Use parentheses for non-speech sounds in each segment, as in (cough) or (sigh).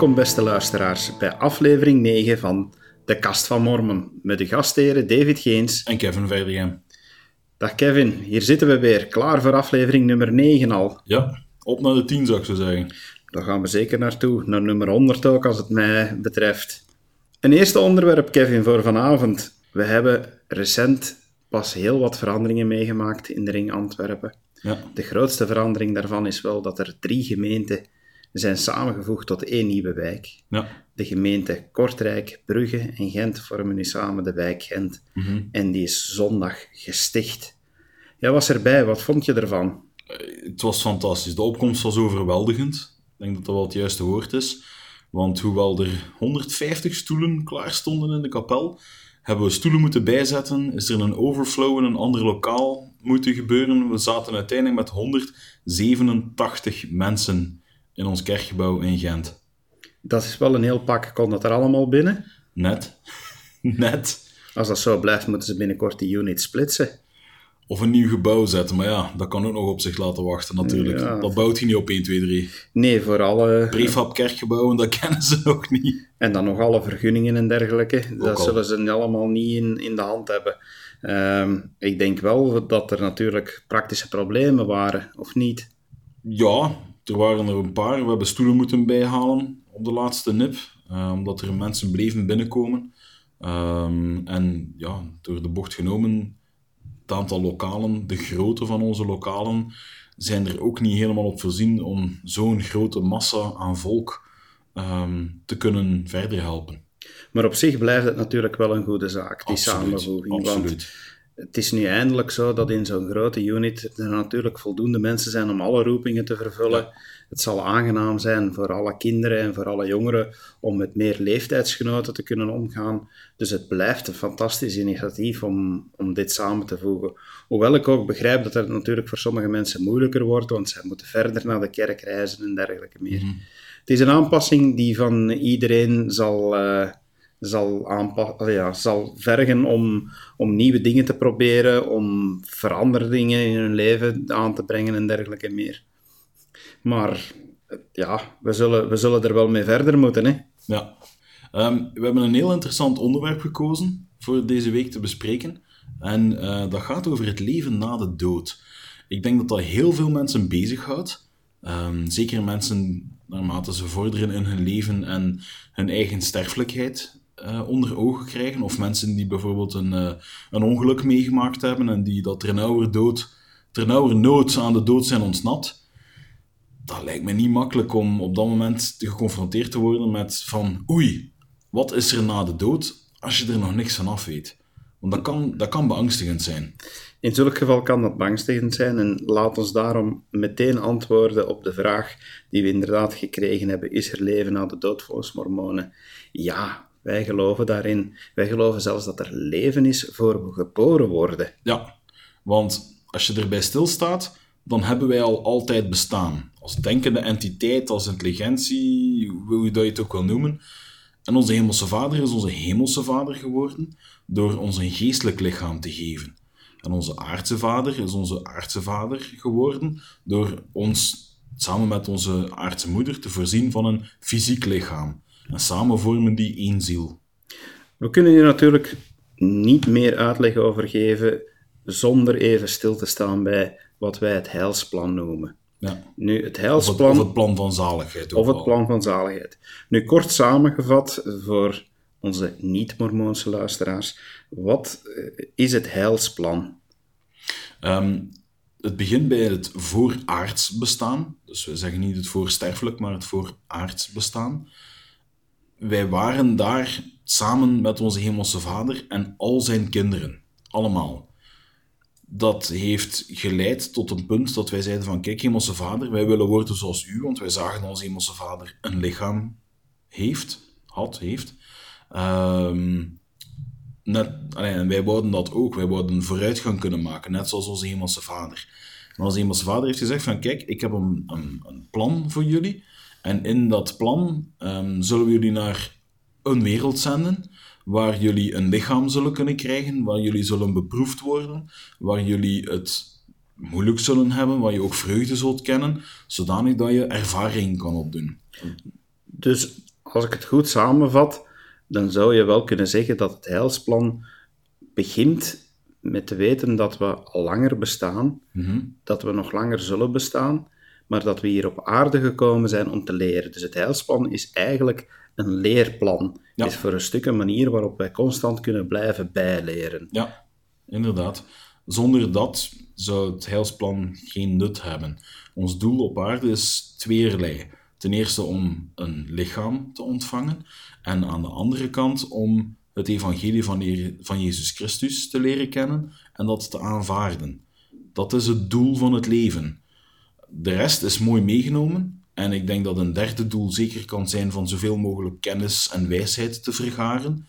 Welkom beste luisteraars bij aflevering 9 van De Kast van Mormon met de gastheren David Geens en Kevin Verdegem. Dag Kevin, hier zitten we weer, klaar voor aflevering nummer 9 al. Ja, op naar de 10 zou ik zo zeggen. Daar gaan we zeker naartoe, naar nummer 100 ook als het mij betreft. Een eerste onderwerp Kevin voor vanavond. We hebben recent pas heel wat veranderingen meegemaakt in de ring Antwerpen. Ja. De grootste verandering daarvan is wel dat er drie gemeenten zijn samengevoegd tot één nieuwe wijk. Ja. De gemeenten Kortrijk, Brugge en Gent vormen nu samen de wijk Gent. Mhm. En die is zondag gesticht. Jij was erbij, wat vond je ervan? Het was fantastisch. De opkomst was overweldigend. Ik denk dat dat wel het juiste woord is. Want hoewel er 150 stoelen klaar stonden in de kapel, hebben we stoelen moeten bijzetten. Is er een overflow in een ander lokaal moeten gebeuren. We zaten uiteindelijk met 187 mensen in ons kerkgebouw in Gent. Dat is wel een heel pak. Kon dat er allemaal binnen? Net. (laughs) Net. Als dat zo blijft, moeten ze binnenkort die unit splitsen. Of een nieuw gebouw zetten. Maar ja, dat kan ook nog op zich laten wachten natuurlijk. Ja. Dat bouwt hij niet op 1, 2, 3. Nee, voor alle... Prefab kerkgebouwen, dat (laughs) kennen ze nog niet. En dan nog alle vergunningen en dergelijke. Dat al. zullen ze allemaal niet in, in de hand hebben. Ehm, ik denk wel dat er natuurlijk praktische problemen waren, of niet? Ja, er waren er een paar. We hebben stoelen moeten bijhalen op de laatste nip. eh, omdat er mensen bleven binnenkomen. Ehm, en ja, door de bocht genomen, het aantal lokalen, de grootte van onze lokalen, zijn er ook niet helemaal op voorzien om zo'n grote massa aan volk ehm, te kunnen verder helpen. Maar op zich blijft het natuurlijk wel een goede zaak, die Absoluut, samenvoeging. Absoluut. Het is nu eindelijk zo dat in zo'n grote unit er natuurlijk voldoende mensen zijn om alle roepingen te vervullen. Het zal aangenaam zijn voor alle kinderen en voor alle jongeren om met meer leeftijdsgenoten te kunnen omgaan. Dus het blijft een fantastisch initiatief om, om dit samen te voegen. Hoewel ik ook begrijp dat het natuurlijk voor sommige mensen moeilijker wordt, want zij moeten verder naar de kerk reizen en dergelijke meer. Het is een aanpassing die van iedereen zal, eh, zal, aanpa- oh ja, zal vergen om, om nieuwe dingen te proberen, om veranderingen in hun leven aan te brengen en dergelijke meer. Maar ja, we zullen, we zullen er wel mee verder moeten. Hè? Ja. Ehm, we hebben een heel interessant onderwerp gekozen voor deze week te bespreken. En eh, dat gaat over het leven na de dood. Ik denk dat dat heel veel mensen bezighoudt. Ehm, zeker mensen naarmate ze vorderen in hun leven en hun eigen sterfelijkheid eh, onder ogen krijgen. Of mensen die bijvoorbeeld een, eh, een ongeluk meegemaakt hebben en die dat ternauwernood ternauwernood aan de dood zijn ontsnapt dat lijkt me niet makkelijk om op dat moment te geconfronteerd te worden met van oei, wat is er na de dood als je er nog niks van af weet? Want dat kan, dat kan beangstigend zijn. In zulk geval kan dat beangstigend zijn en laat ons daarom meteen antwoorden op de vraag die we inderdaad gekregen hebben. Is er leven na de dood volgens mormonen? Ja, wij geloven daarin. Wij geloven zelfs dat er leven is voor we geboren worden. Ja, want als je erbij stilstaat, dan hebben wij al altijd bestaan. Als denkende entiteit, als intelligentie, hoe je dat je het ook wil noemen. En onze hemelse vader is onze hemelse vader geworden door ons een geestelijk lichaam te geven. En onze aardse vader is onze aardse vader geworden door ons samen met onze aardse moeder te voorzien van een fysiek lichaam. En samen vormen die één ziel. We kunnen hier natuurlijk niet meer uitleg over geven zonder even stil te staan bij wat wij het heilsplan noemen. Ja. Nu, het Of, het, heilsplan... of het plan van zaligheid. Of het plan van zaligheid. Nu, kort samengevat voor onze niet-Mormoonse luisteraars. Wat eh, is het heilsplan? Ehm, het begint bij het vooraards bestaan. Dus we zeggen niet het voorsterfelijk, maar het vooraards bestaan. Wij waren daar samen met onze hemelse vader en al zijn kinderen. Allemaal. Dat heeft geleid tot een punt dat wij zeiden van, kijk hemelse vader, wij willen worden zoals u, want wij zagen dat onze hemelse vader een lichaam heeft, had, heeft. Ehm, net, en wij wouden dat ook. Wij wouden vooruitgang kunnen maken, net zoals onze hemelse vader. Maar onze hemelse vader heeft gezegd van, kijk, ik heb een, een plan voor jullie. En in dat plan ehm, zullen we jullie naar een wereld zenden, waar jullie een lichaam zullen kunnen krijgen, waar jullie zullen beproefd worden, waar jullie het moeilijk zullen hebben, waar je ook vreugde zult kennen, zodanig dat je ervaring kan opdoen. Dus als ik het goed samenvat, dan zou je wel kunnen zeggen dat het heilsplan begint met te weten dat we al langer bestaan, Mhm. dat we nog langer zullen bestaan, maar dat we hier op aarde gekomen zijn om te leren. Dus het heilsplan is eigenlijk een leerplan. Ja. is voor een stuk een manier waarop wij constant kunnen blijven bijleren. Ja, inderdaad. Zonder dat zou het heilsplan geen nut hebben. Ons doel op aarde is tweerlei. Ten eerste om een lichaam te ontvangen en aan de andere kant om het evangelie van, Je- van Jezus Christus te leren kennen en dat te aanvaarden. Dat is het doel van het leven. De rest is mooi meegenomen en ik denk dat een derde doel zeker kan zijn van zoveel mogelijk kennis en wijsheid te vergaren.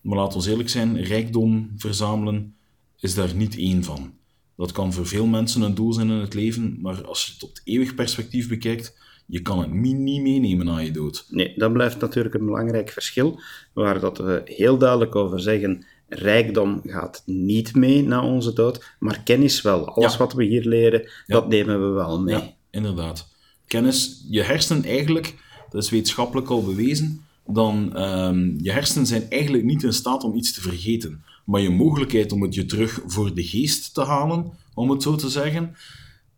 Maar laat ons eerlijk zijn, rijkdom verzamelen is daar niet één van. Dat kan voor veel mensen een doel zijn in het leven, maar als je het op het eeuwig perspectief bekijkt, je kan het niet meenemen na je dood. Nee, dat blijft natuurlijk een belangrijk verschil, waar dat we heel duidelijk over zeggen, rijkdom gaat niet mee na onze dood, maar kennis wel. Alles Ja. wat we hier leren, dat nemen we wel mee. Ja, inderdaad. Kennis, je hersenen eigenlijk, dat is wetenschappelijk al bewezen, dan ehm, je hersenen zijn eigenlijk niet in staat om iets te vergeten. Maar je mogelijkheid om het je terug voor de geest te halen, om het zo te zeggen,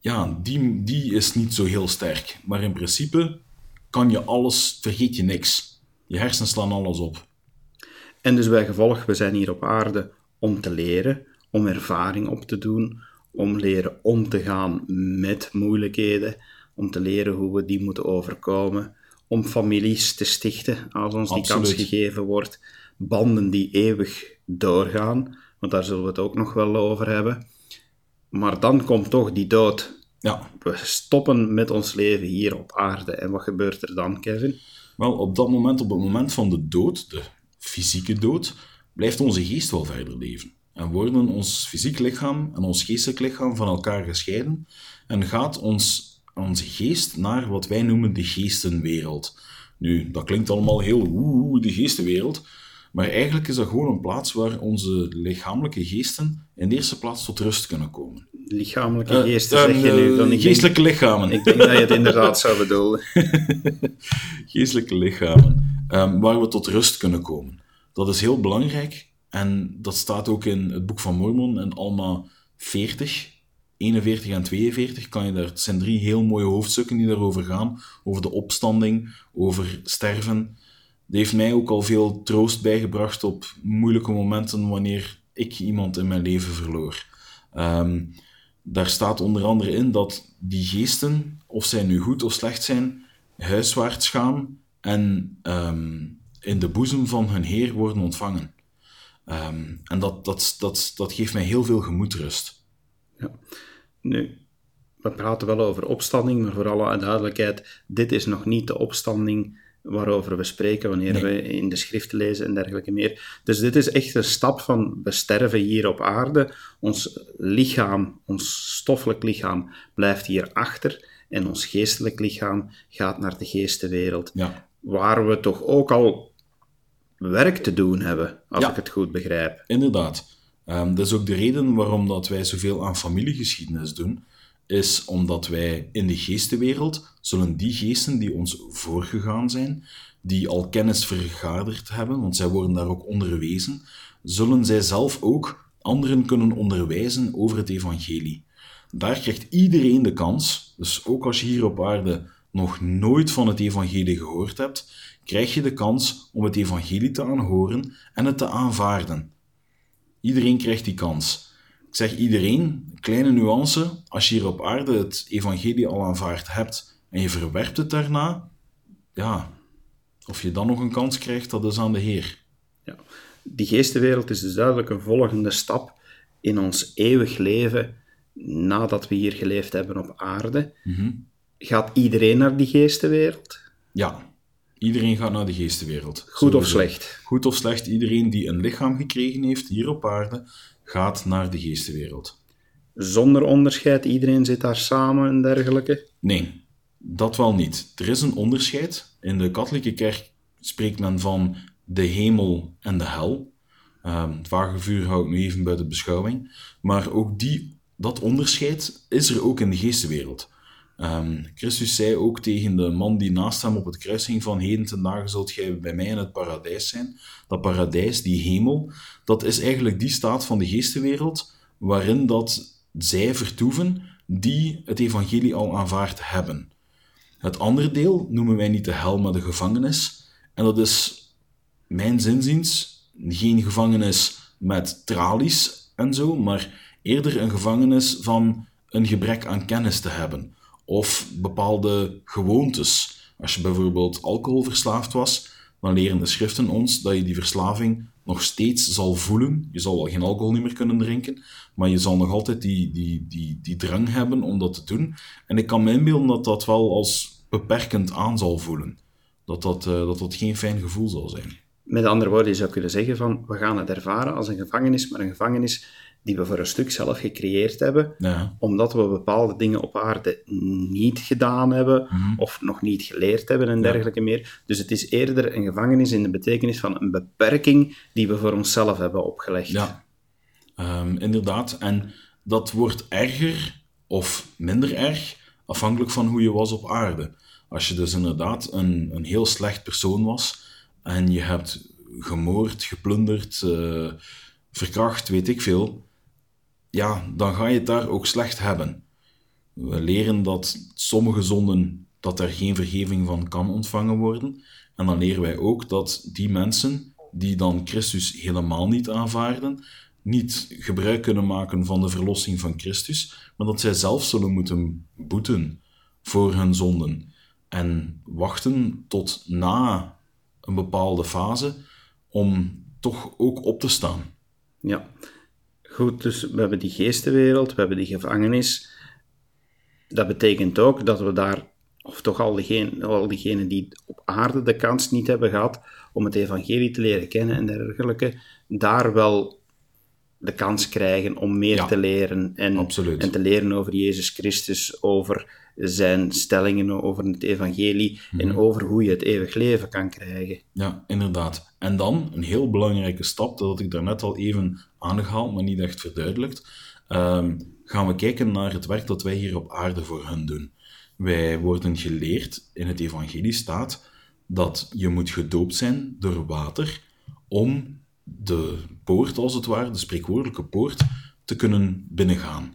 ja, die, die is niet zo heel sterk. Maar in principe kan je alles, vergeet je niks. Je hersenen slaan alles op. En dus bij gevolg, we zijn hier op aarde om te leren, om ervaring op te doen, om leren om te gaan met moeilijkheden, om te leren hoe we die moeten overkomen, om families te stichten als ons die kans gegeven wordt, banden die eeuwig doorgaan, want daar zullen we het ook nog wel over hebben. Maar dan komt toch die dood. Ja, We stoppen met ons leven hier op aarde. En wat gebeurt er dan, Kevin? Wel, op dat moment, op het moment van de dood, de fysieke dood, blijft onze geest wel verder leven. En worden ons fysiek lichaam en ons geestelijk lichaam van elkaar gescheiden en gaat ons, onze geest naar wat wij noemen de geestenwereld. Nu, dat klinkt allemaal heel oeh, de geestenwereld, maar eigenlijk is dat gewoon een plaats waar onze lichamelijke geesten in de eerste plaats tot rust kunnen komen. Lichamelijke geesten, Eh, zeg je nu. eh, Dan ik denk- geestelijke lichamen. Ik denk dat je het inderdaad zou bedoelen. (laughs) geestelijke lichamen, ehm, waar we tot rust kunnen komen. Dat is heel belangrijk en dat staat ook in het boek van Mormon in Alma 40, 41 en 42. Kan je daar, het zijn drie heel mooie hoofdstukken die daarover gaan, over de opstanding, over sterven. Dat heeft mij ook al veel troost bijgebracht op moeilijke momenten wanneer ik iemand in mijn leven verloor. Ehm, daar staat onder andere in dat die geesten, of zij nu goed of slecht zijn, huiswaarts gaan en ehm, in de boezem van hun Heer worden ontvangen. Ehm, en dat, dat, dat, dat geeft mij heel veel gemoedsrust. Nu, we praten wel over opstanding, maar voor alle duidelijkheid, dit is nog niet de opstanding waarover we spreken wanneer we in de schriften lezen en dergelijke meer. Dus dit is echt een stap van we sterven hier op aarde, ons lichaam, ons stoffelijk lichaam blijft hier achter en ons geestelijk lichaam gaat naar de geestenwereld, Ja, waar we toch ook al werk te doen hebben, als Ja. ik het goed begrijp. inderdaad. Ehm, dat is ook de reden waarom dat wij zoveel aan familiegeschiedenis doen, is omdat wij in de geestenwereld zullen die geesten die ons voorgegaan zijn, die al kennis vergaderd hebben, want zij worden daar ook onderwezen, zullen zij zelf ook anderen kunnen onderwijzen over het evangelie. Daar krijgt iedereen de kans, dus ook als je hier op aarde nog nooit van het evangelie gehoord hebt, krijg je de kans om het evangelie te aanhoren en het te aanvaarden. Iedereen krijgt die kans. Zeg iedereen, kleine nuance, als je hier op aarde het evangelie al aanvaard hebt en je verwerpt het daarna, ja, of je dan nog een kans krijgt, dat is aan de Heer. Ja. Die geestenwereld is dus duidelijk een volgende stap in ons eeuwig leven nadat we hier geleefd hebben op aarde. Gaat iedereen naar die geestenwereld? Ja, iedereen gaat naar de geestenwereld. Goed of slecht? Goed of slecht, iedereen die een lichaam gekregen heeft hier op aarde, gaat naar de geestenwereld. Zonder onderscheid, iedereen zit daar samen en dergelijke? Nee, dat wel niet. Er is een onderscheid. In de katholieke kerk spreekt men van de hemel en de hel. Ehm, het vage vuur hou ik nu even buiten beschouwing. Maar ook die, dat onderscheid is er ook in de geestenwereld. Ehm, Christus zei ook tegen de man die naast hem op het kruis ging van heden ten dagen zult gij bij mij in het paradijs zijn. Dat paradijs, die hemel, dat is eigenlijk die staat van de geestenwereld waarin dat zij vertoeven die het evangelie al aanvaard hebben. Het andere deel noemen wij niet de hel, maar de gevangenis. En dat is, mijn zinziens, geen gevangenis met tralies en zo, maar eerder een gevangenis van een gebrek aan kennis te hebben. Of bepaalde gewoontes. Als je bijvoorbeeld alcoholverslaafd was, dan leren de schriften ons dat je die verslaving nog steeds zal voelen. Je zal wel geen alcohol meer kunnen drinken, maar je zal nog altijd die, die, die, die drang hebben om dat te doen. En ik kan me inbeelden dat dat wel als beperkend aan zal voelen. Dat dat, uh, dat, dat geen fijn gevoel zal zijn. Met andere woorden, je zou kunnen zeggen van, we gaan het ervaren als een gevangenis, maar een gevangenis die we voor een stuk zelf gecreëerd hebben, ja. omdat we bepaalde dingen op aarde niet gedaan hebben Mhm. of nog niet geleerd hebben en dergelijke meer. Dus het is eerder een gevangenis in de betekenis van een beperking die we voor onszelf hebben opgelegd. Ja, Ehm, inderdaad. En dat wordt erger of minder erg, afhankelijk van hoe je was op aarde. Als je dus inderdaad een, een heel slecht persoon was en je hebt gemoord, geplunderd, eh, verkracht, weet ik veel, ja, dan ga je het daar ook slecht hebben. We leren dat sommige zonden, dat er geen vergeving van kan ontvangen worden. En dan leren wij ook dat die mensen die dan Christus helemaal niet aanvaarden, niet gebruik kunnen maken van de verlossing van Christus, maar dat zij zelf zullen moeten boeten voor hun zonden. En wachten tot na een bepaalde fase om toch ook op te staan. Ja. Goed, dus we hebben die geestenwereld, we hebben die gevangenis. Dat betekent ook dat we daar, of toch al, diegenen, al die op aarde de kans niet hebben gehad om het evangelie te leren kennen en dergelijke, daar wel de kans krijgen om meer Ja, te leren en, absoluut. en te leren over Jezus Christus, over zijn stellingen, over het evangelie en Mhm. over hoe je het eeuwig leven kan krijgen. Ja, inderdaad. En dan een heel belangrijke stap, dat had ik daarnet al even aangehaald, maar niet echt verduidelijkt. ehm, gaan we kijken naar het werk dat wij hier op aarde voor hen doen. Wij worden geleerd, in het evangelie staat, dat je moet gedoopt zijn door water om de poort, als het ware, de spreekwoordelijke poort, te kunnen binnengaan.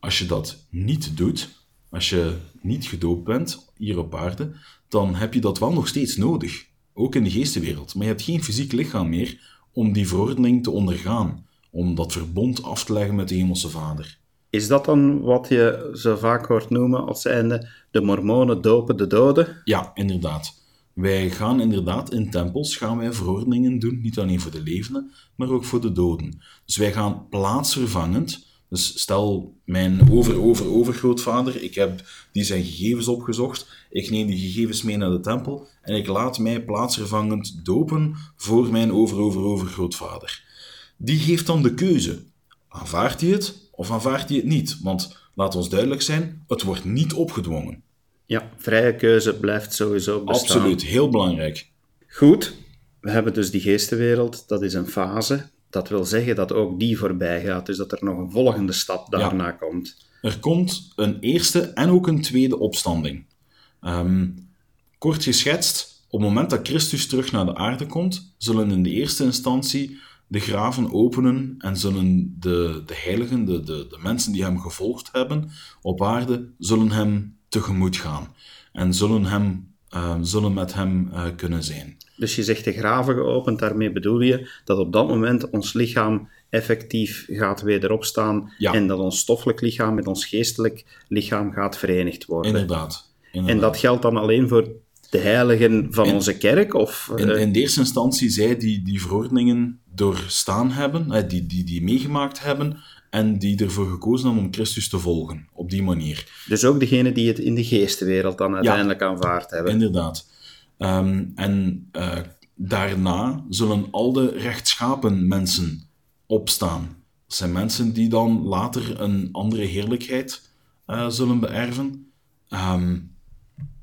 Als je dat niet doet, als je niet gedoopt bent hier op aarde, dan heb je dat wel nog steeds nodig. Ook in de geestenwereld. Maar je hebt geen fysiek lichaam meer om die verordening te ondergaan. Om dat verbond af te leggen met de Hemelse Vader. Is dat dan wat je zo vaak hoort noemen als zijnde de mormonen dopen de doden? Ja, inderdaad. Wij gaan inderdaad in tempels gaan wij verordeningen doen, niet alleen voor de levenden, maar ook voor de doden. Dus wij gaan plaatsvervangend. Dus stel, mijn over-over-overgrootvader, ik heb die zijn gegevens opgezocht, ik neem die gegevens mee naar de tempel en ik laat mij plaatsvervangend dopen voor mijn over-over-overgrootvader. Die heeft dan de keuze. Aanvaardt hij het of aanvaardt hij het niet? Want, laat ons duidelijk zijn, het wordt niet opgedwongen. Ja, vrije keuze blijft sowieso bestaan. Absoluut, heel belangrijk. Goed, we hebben dus die geestenwereld, dat is een fase. Dat wil zeggen dat ook die voorbij gaat, dus dat er nog een volgende stap daarna komt. Er komt een eerste en ook een tweede opstanding. Ehm, kort geschetst, op het moment dat Christus terug naar de aarde komt, zullen in de eerste instantie de graven openen en zullen de, de heiligen, de, de, de mensen die hem gevolgd hebben op aarde, zullen hem tegemoet gaan en zullen, hem, eh, zullen met hem eh, kunnen zijn. Dus je zegt de graven geopend, daarmee bedoel je dat op dat moment ons lichaam effectief gaat wederopstaan Ja. en dat ons stoffelijk lichaam met ons geestelijk lichaam gaat verenigd worden. Inderdaad. En dat geldt dan alleen voor de heiligen van In- onze kerk? Of, In, eh, in de eerste instantie zij die die verordeningen doorstaan hebben, eh, die, die die meegemaakt hebben en die ervoor gekozen hebben om Christus te volgen, op die manier. dus ook degenen die het in de geestenwereld dan uiteindelijk aanvaard hebben. Inderdaad. Ehm, en eh, daarna zullen al de rechtschapen mensen opstaan. Dat zijn mensen die dan later een andere heerlijkheid eh, zullen beërven. Ehm,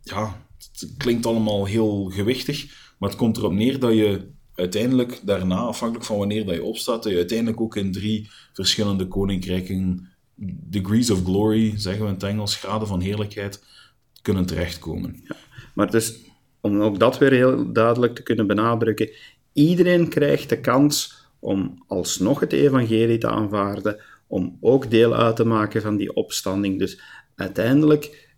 ja, het klinkt allemaal heel gewichtig, maar het komt erop neer dat je uiteindelijk daarna, afhankelijk van wanneer dat je opstaat, dat je uiteindelijk ook in drie verschillende koninkrijken degrees of glory, zeggen we in het Engels, graden van heerlijkheid, kunnen terechtkomen. Maar dus, om ook dat weer heel duidelijk te kunnen benadrukken, iedereen krijgt de kans om alsnog het evangelie te aanvaarden, om ook deel uit te maken van die opstanding. Dus uiteindelijk,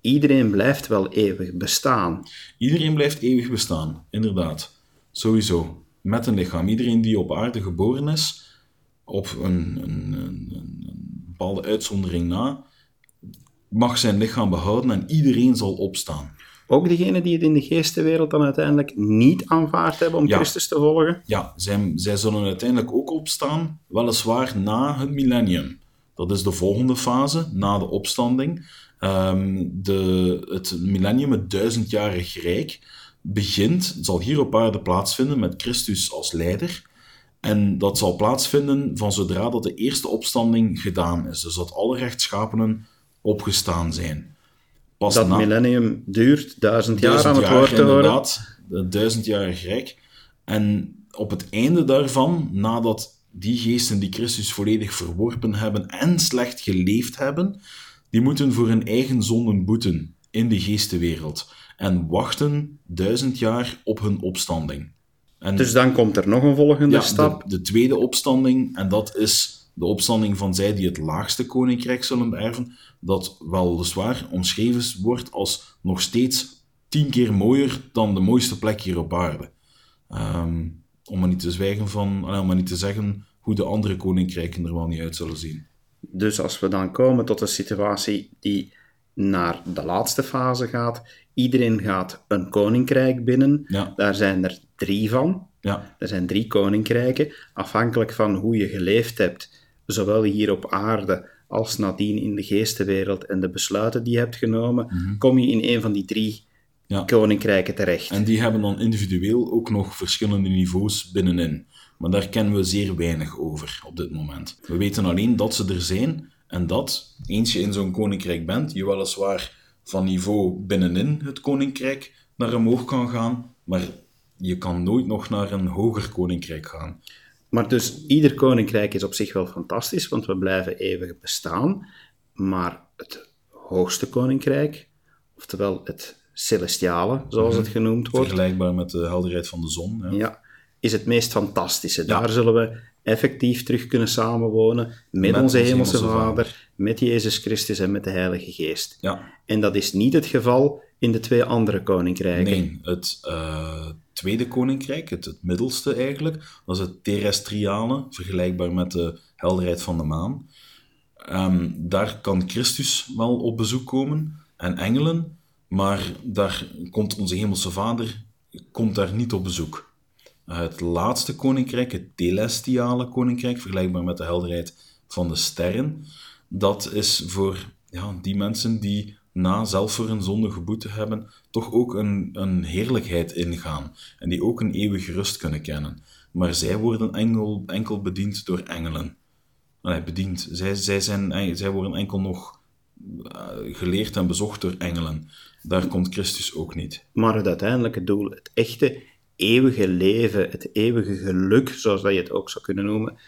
iedereen blijft wel eeuwig bestaan. Iedereen blijft eeuwig bestaan, inderdaad. Sowieso. Met een lichaam. Iedereen die op aarde geboren is, op een, een, een, een bepaalde uitzondering na, mag zijn lichaam behouden en iedereen zal opstaan. Ook degenen die het in de geestenwereld dan uiteindelijk niet aanvaard hebben om Ja. Christus te volgen? Ja, zij, zij zullen uiteindelijk ook opstaan, weliswaar na het millennium. Dat is de volgende fase, na de opstanding. Ehm, de, het millennium, het duizendjarig rijk, begint, zal hier op aarde plaatsvinden met Christus als leider. En dat zal plaatsvinden van zodra dat de eerste opstanding gedaan is. Dus dat alle rechtschapenen opgestaan zijn. Pas Dat na- millennium duurt duizend jaar duizend aan het jaar, woord te horen. inderdaad. Het duizendjarig rijk. En op het einde daarvan, nadat die geesten die Christus volledig verworpen hebben en slecht geleefd hebben, die moeten voor hun eigen zonden boeten in de geestenwereld. En wachten duizend jaar op hun opstanding. En Dus dan komt er nog een volgende ja, stap. De, de tweede opstanding, en dat is de opstanding van zij die het laagste koninkrijk zullen beërven, dat weliswaar omschreven wordt als nog steeds tien keer mooier dan de mooiste plek hier op aarde. Ehm, om maar niet te zwijgen van, ah, om maar niet te zeggen hoe de andere koninkrijken er wel niet uit zullen zien. Dus als we dan komen tot een situatie die naar de laatste fase gaat, iedereen gaat een koninkrijk binnen. Ja. Daar zijn er drie van. Ja, Er zijn drie koninkrijken, afhankelijk van hoe je geleefd hebt, zowel hier op aarde als nadien in de geestenwereld en de besluiten die je hebt genomen, kom je in een van die drie Ja. koninkrijken terecht. en die hebben dan individueel ook nog verschillende niveaus binnenin. Maar daar kennen we zeer weinig over op dit moment. We weten alleen dat ze er zijn en dat, eens je in zo'n koninkrijk bent, je weliswaar van niveau binnenin het koninkrijk naar omhoog kan gaan, maar je kan nooit nog naar een hoger koninkrijk gaan. Maar dus ieder koninkrijk is op zich wel fantastisch, want we blijven eeuwig bestaan. Maar het hoogste koninkrijk, oftewel het celestiale, zoals het genoemd wordt, Vergelijkbaar met de helderheid van de zon. Ja. ja, is het meest fantastische. Daar zullen we effectief terug kunnen samenwonen met, onze onze hemelse Hemelse Vader, met Jezus Christus en met de Heilige Geest. ja. En dat is niet het geval in de twee andere koninkrijken. Nee, het eh, tweede koninkrijk, het, het middelste eigenlijk, dat is het terrestriale, vergelijkbaar met de helderheid van de maan. Ehm, daar kan Christus wel op bezoek komen en engelen, maar daar komt onze hemelse vader komt daar niet op bezoek. Eh, het laatste koninkrijk, het celestiale koninkrijk, vergelijkbaar met de helderheid van de sterren, dat is voor ja, die mensen die na zelf voor hun zonde geboet hebben, toch ook een, een heerlijkheid ingaan en die ook een eeuwige rust kunnen kennen. Maar zij worden enkel, enkel bediend door engelen. Nee, bediend. Zij, zij, zijn, en- zij worden enkel nog eh, geleerd en bezocht door engelen. Daar komt Christus ook niet. Maar het uiteindelijke doel, het echte eeuwige leven, het eeuwige geluk, zoals dat je het ook zou kunnen noemen,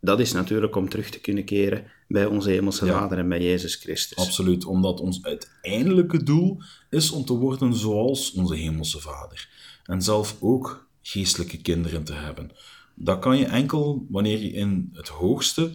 dat is natuurlijk om terug te kunnen keren bij onze Hemelse Ja. Vader en bij Jezus Christus. Absoluut, omdat ons uiteindelijke doel is om te worden zoals onze Hemelse Vader. En zelf ook geestelijke kinderen te hebben. Dat kan je enkel wanneer je in het hoogste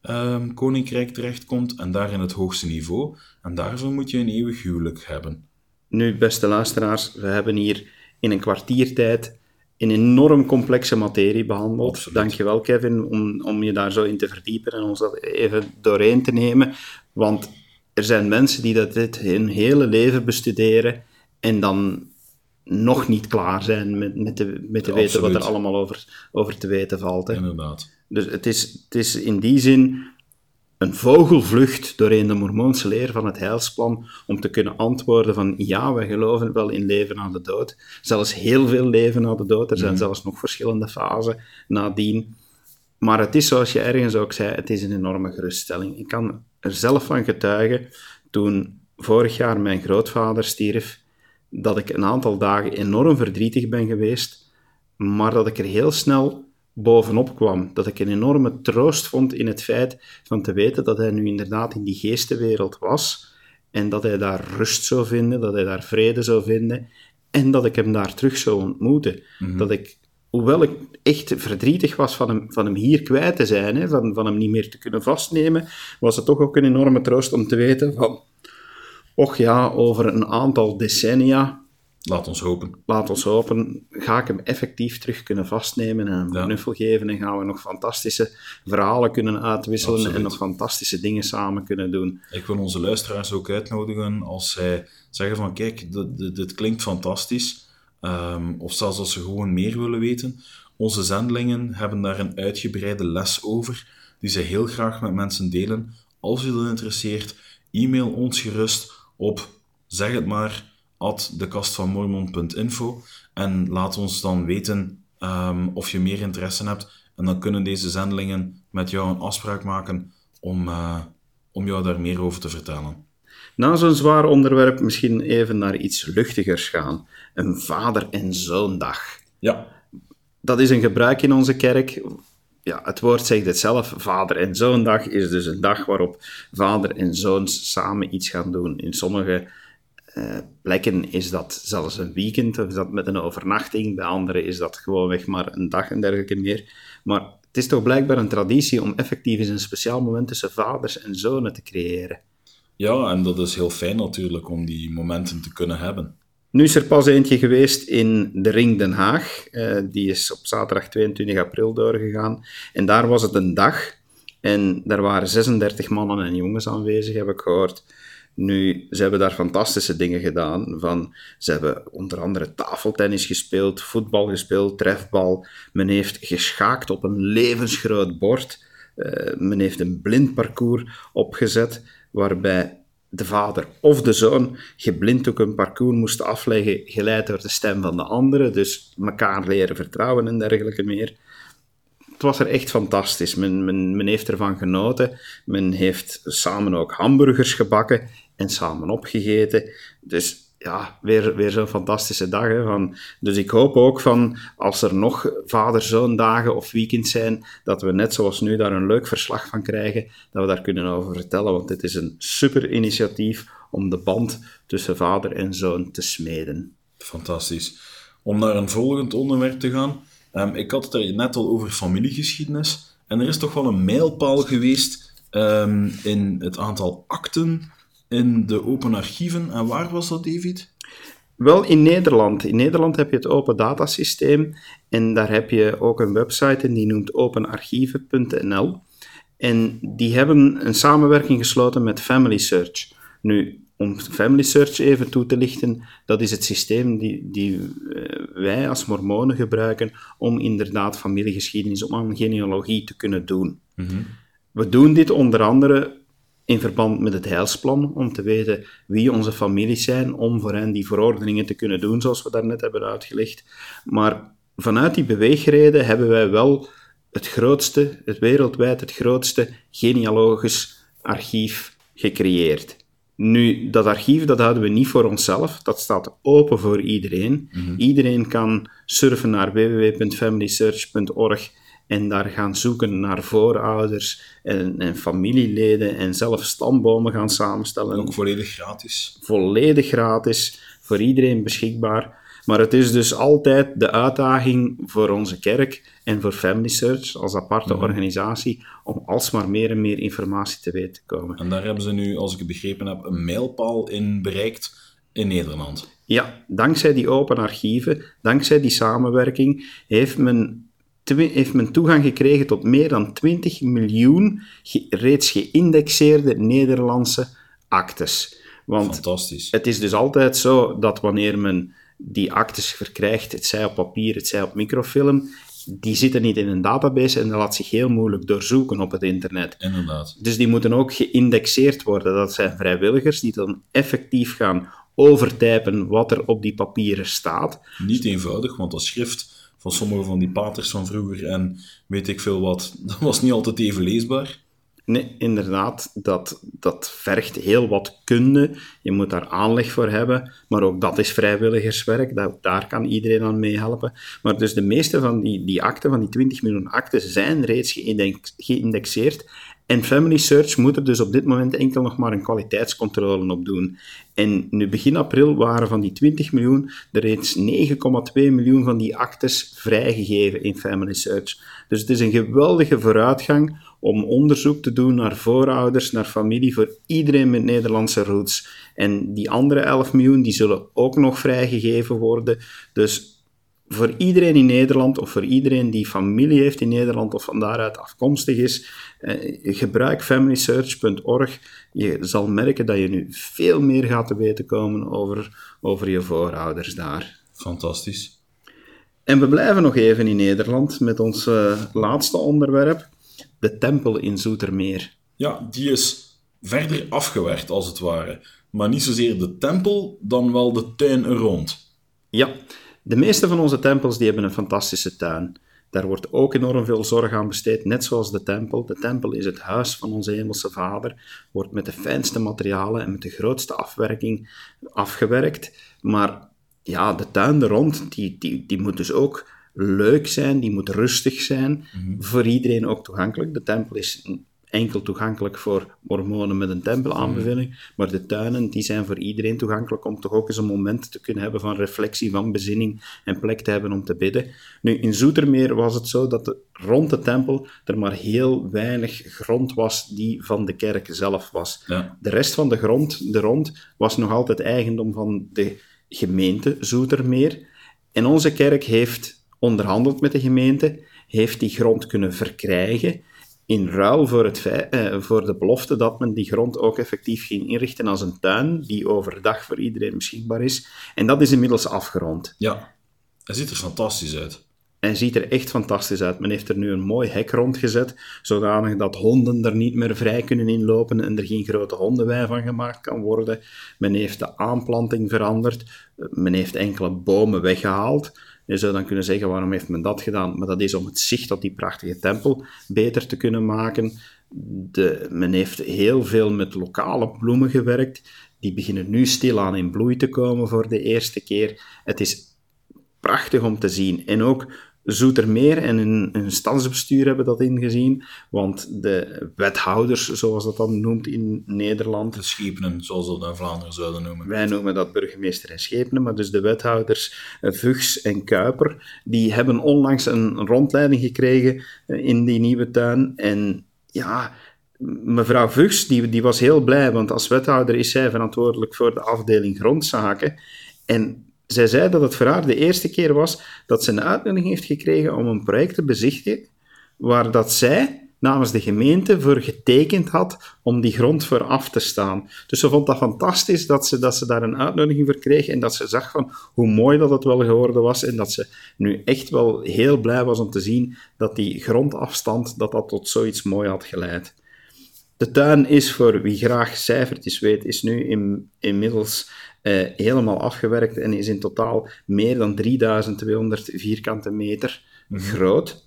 ehm, koninkrijk terechtkomt en daar in het hoogste niveau. En daarvoor moet je een eeuwig huwelijk hebben. Nu, beste luisteraars, we hebben hier in een kwartiertijd een enorm complexe materie behandeld. Absoluut. Dankjewel, Kevin, om, om je daar zo in te verdiepen en ons dat even doorheen te nemen. Want er zijn mensen die dat dit hun hele leven bestuderen en dan nog niet klaar zijn met, met te, met te weten wat er allemaal over, over te weten valt. Hè. Inderdaad. Dus het is, het is in die zin een vogelvlucht doorheen de Mormoonse leer van het heilsplan om te kunnen antwoorden van ja, wij geloven wel in leven na de dood. Zelfs heel veel leven na de dood. Er zijn zelfs nog verschillende fasen nadien. Maar het is zoals je ergens ook zei, het is een enorme geruststelling. Ik kan er zelf van getuigen, toen vorig jaar mijn grootvader stierf, dat ik een aantal dagen enorm verdrietig ben geweest, maar dat ik er heel snel bovenop kwam. Dat ik een enorme troost vond in het feit van te weten dat hij nu inderdaad in die geestenwereld was en dat hij daar rust zou vinden, dat hij daar vrede zou vinden en dat ik hem daar terug zou ontmoeten. Dat ik, hoewel ik echt verdrietig was van hem, van hem hier kwijt te zijn, hè, van, van hem niet meer te kunnen vastnemen, was het toch ook een enorme troost om te weten van, och ja, over een aantal decennia Laat ons hopen. laat ons hopen, ga ik hem effectief terug kunnen vastnemen en Ja. een knuffel geven en gaan we nog fantastische verhalen kunnen uitwisselen Absoluut. en nog fantastische dingen samen kunnen doen. Ik wil onze luisteraars ook uitnodigen als zij zeggen van kijk, dit, dit, dit klinkt fantastisch. Ehm, of zelfs als ze gewoon meer willen weten. Onze zendelingen hebben daar een uitgebreide les over, die ze heel graag met mensen delen. Als u dat interesseert, e-mail ons gerust op, zeg het maar, at dekastvanmormon.info en laat ons dan weten ehm, of je meer interesse hebt. En dan kunnen deze zendelingen met jou een afspraak maken om, eh, om jou daar meer over te vertellen. Na zo'n zwaar onderwerp misschien even naar iets luchtigers gaan. Een vader- en zoondag. Ja, Dat is een gebruik in onze kerk. Ja, het woord zegt het zelf. Vader- en zoondag is dus een dag waarop vader en zoons samen iets gaan doen. In sommige eh, plekken is dat zelfs een weekend, of is dat met een overnachting. Bij anderen is dat gewoonweg maar een dag en dergelijke meer. Maar het is toch blijkbaar een traditie om effectief eens een speciaal moment tussen vaders en zonen te creëren. ja, en dat is heel fijn natuurlijk om die momenten te kunnen hebben. Nu is er pas eentje geweest in de Ring Den Haag. Eh, die is op zaterdag 22 april doorgegaan. En daar was het een dag. En daar waren 36 mannen en jongens aanwezig, heb ik gehoord. Nu, ze hebben daar fantastische dingen gedaan. Van, ze hebben onder andere tafeltennis gespeeld, voetbal gespeeld, trefbal. Men heeft geschaakt op een levensgroot bord. Eh, men heeft een blind parcours opgezet, waarbij de vader of de zoon geblind ook een parcours moesten afleggen, geleid door de stem van de andere. Dus elkaar leren vertrouwen en dergelijke meer. Het was er echt fantastisch. Men, heeft ervan genoten. Men heeft samen ook hamburgers gebakken en samen opgegeten. Dus ja, weer, weer zo'n fantastische dag. Hè, van, dus ik hoop ook van, als er nog vader-zoon dagen of weekends zijn, dat we net zoals nu daar een leuk verslag van krijgen, dat we daar kunnen over vertellen. Want dit is een super initiatief om de band tussen vader en zoon te smeden. Fantastisch. Om naar een volgend onderwerp te gaan. Ehm, ik had het er net al over familiegeschiedenis. En er is toch wel een mijlpaal geweest ehm, in het aantal akten in de open archieven. En waar was dat, David? Wel in Nederland. In Nederland heb je het open datasysteem en daar heb je ook een website en die noemt openarchieven.nl. En die hebben een samenwerking gesloten met Family Search. Nu, om Family Search even toe te lichten, dat is het systeem die, die eh, wij als mormonen gebruiken om inderdaad familiegeschiedenis, om aan genealogie te kunnen doen. We doen dit onder andere in verband met het heilsplan, om te weten wie onze families zijn, om voor hen die verordeningen te kunnen doen, zoals we daarnet hebben uitgelegd. Maar vanuit die beweegreden hebben wij wel het grootste, het wereldwijd het grootste genealogisch archief gecreëerd. Nu, dat archief dat houden we niet voor onszelf, dat staat open voor iedereen. Iedereen kan surfen naar www.familysearch.org en daar gaan zoeken naar voorouders en, en familieleden en zelf stambomen gaan samenstellen. Ook volledig gratis. Volledig gratis, voor iedereen beschikbaar. Maar het is dus altijd de uitdaging voor onze kerk en voor Family Search als aparte organisatie om alsmaar meer en meer informatie te weten te komen. En daar hebben ze nu, als ik het begrepen heb, een mijlpaal in bereikt in Nederland. Ja, dankzij die open archieven, dankzij die samenwerking, heeft men, heeft men toegang gekregen tot meer dan 20 miljoen ge- reeds geïndexeerde Nederlandse actes. Want Fantastisch. het is dus altijd zo dat wanneer men die actes verkrijgt, het zij op papier, het zij op microfilm, die zitten niet in een database en dat laat zich heel moeilijk doorzoeken op het internet. Inderdaad. Dus die moeten ook geïndexeerd worden. Dat zijn vrijwilligers die dan effectief gaan overtypen wat er op die papieren staat. Niet eenvoudig, want dat schrift van sommige van die paters van vroeger en weet ik veel wat, (laughs) dat was niet altijd even leesbaar. Nee, inderdaad, dat, dat vergt heel wat kunde. Je moet daar aanleg voor hebben, maar ook dat is vrijwilligerswerk. Daar kan iedereen aan meehelpen. Maar dus de meeste van die, die akten, van die 20 miljoen akten, zijn reeds geïndexeerd. En Family Search moet er dus op dit moment enkel nog maar een kwaliteitscontrole op doen. En nu begin april waren van die 20 miljoen er reeds 9,2 miljoen van die actes vrijgegeven in Family Search. Dus het is een geweldige vooruitgang om onderzoek te doen naar voorouders, naar familie, voor iedereen met Nederlandse roots. En die andere 11 miljoen die zullen ook nog vrijgegeven worden. Dus voor iedereen in Nederland, of voor iedereen die familie heeft in Nederland of van daaruit afkomstig is, eh, gebruik familysearch.org. Je zal merken dat je nu veel meer gaat te weten komen over, over je voorouders daar. Fantastisch. En we blijven nog even in Nederland met ons uh, laatste onderwerp de tempel in Zoetermeer. Ja, die is verder afgewerkt als het ware. Maar niet zozeer de tempel, dan wel de tuin er rond. Ja, de meeste van onze tempels die hebben een fantastische tuin. Daar wordt ook enorm veel zorg aan besteed, net zoals de tempel. De tempel is het huis van onze Hemelse Vader, wordt met de fijnste materialen en met de grootste afwerking afgewerkt. Maar ja, de tuin er rond, die, die, die moet dus ook leuk zijn, die moet rustig zijn, mhm. voor iedereen ook toegankelijk. De tempel is enkel toegankelijk voor mormonen met een tempelaanbeveling, mhm. maar de tuinen die zijn voor iedereen toegankelijk om toch ook eens een moment te kunnen hebben van reflectie, van bezinning en plek te hebben om te bidden. Nu, in Zoetermeer was het zo dat rond de tempel er maar heel weinig grond was die van de kerk zelf was. De rest van de grond, de rond, was nog altijd eigendom van de gemeente Zoetermeer. En onze kerk heeft onderhandeld met de gemeente, heeft die grond kunnen verkrijgen in ruil voor, het eh, voor de belofte dat men die grond ook effectief ging inrichten als een tuin die overdag voor iedereen beschikbaar is. En dat is inmiddels afgerond. Ja, hij ziet er fantastisch uit. Hij ziet er echt fantastisch uit. Men heeft er nu een mooi hek rondgezet, zodanig dat honden er niet meer vrij kunnen inlopen en er geen grote hondenwei van gemaakt kan worden. Men heeft de aanplanting veranderd. Men heeft enkele bomen weggehaald. Je zou dan kunnen zeggen, waarom heeft men dat gedaan? Maar dat is om het zicht op die prachtige tempel beter te kunnen maken. De, men heeft heel veel met lokale bloemen gewerkt. Die beginnen nu stilaan in bloei te komen voor de eerste keer. Het is prachtig om te zien. En ook Zoetermeer en hun, hun stadsbestuur hebben dat ingezien, want de wethouders, zoals dat dan noemt in Nederland... De schepenen, zoals we dat in Vlaanderen zouden noemen. Wij noemen dat burgemeester en schepenen, maar dus de wethouders eh, Vugs en Kuiper, die hebben onlangs een rondleiding gekregen eh, in die nieuwe tuin. En ja, mevrouw Vugs, die, die was heel blij, want als wethouder is zij verantwoordelijk voor de afdeling grondzaken. En zij zei dat het voor haar de eerste keer was dat ze een uitnodiging heeft gekregen om een project te bezichtigen waar dat zij namens de gemeente voor getekend had om die grond voor af te staan. Dus ze vond dat fantastisch dat ze, dat ze daar een uitnodiging voor kreeg en dat ze zag van hoe mooi dat het wel geworden was en dat ze nu echt wel heel blij was om te zien dat die grondafstand dat dat tot zoiets mooi had geleid. De tuin is, voor wie graag cijfertjes weet, is nu in, inmiddels uh, helemaal afgewerkt en is in totaal meer dan 3200 vierkante meter mhm. groot.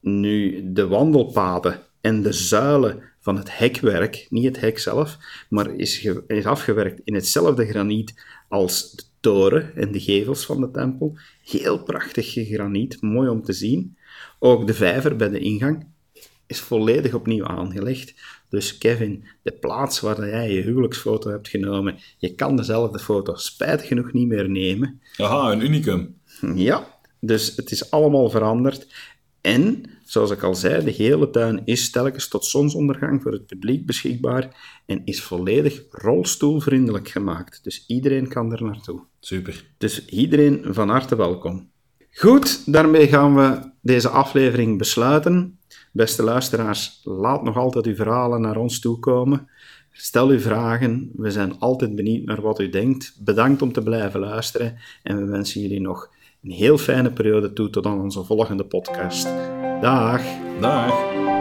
Nu, de wandelpaden en de zuilen van het hekwerk, niet het hek zelf, maar is, is afgewerkt in hetzelfde graniet als de toren en de gevels van de tempel. Heel prachtig graniet, mooi om te zien. Ook de vijver bij de ingang is volledig opnieuw aangelegd. Dus Kevin, de plaats waar jij je huwelijksfoto hebt genomen, je kan dezelfde foto spijtig genoeg niet meer nemen. Aha, een unicum. Ja, dus het is allemaal veranderd. En, zoals ik al zei, de hele tuin is telkens tot zonsondergang voor het publiek beschikbaar en is volledig rolstoelvriendelijk gemaakt. Dus iedereen kan er naartoe. Super. Dus iedereen van harte welkom. Goed, daarmee gaan we deze aflevering besluiten. Beste luisteraars, laat nog altijd uw verhalen naar ons toe komen. Stel uw vragen, we zijn altijd benieuwd naar wat u denkt. Bedankt om te blijven luisteren en we wensen jullie nog een heel fijne periode toe tot aan onze volgende podcast. Dag. Dag.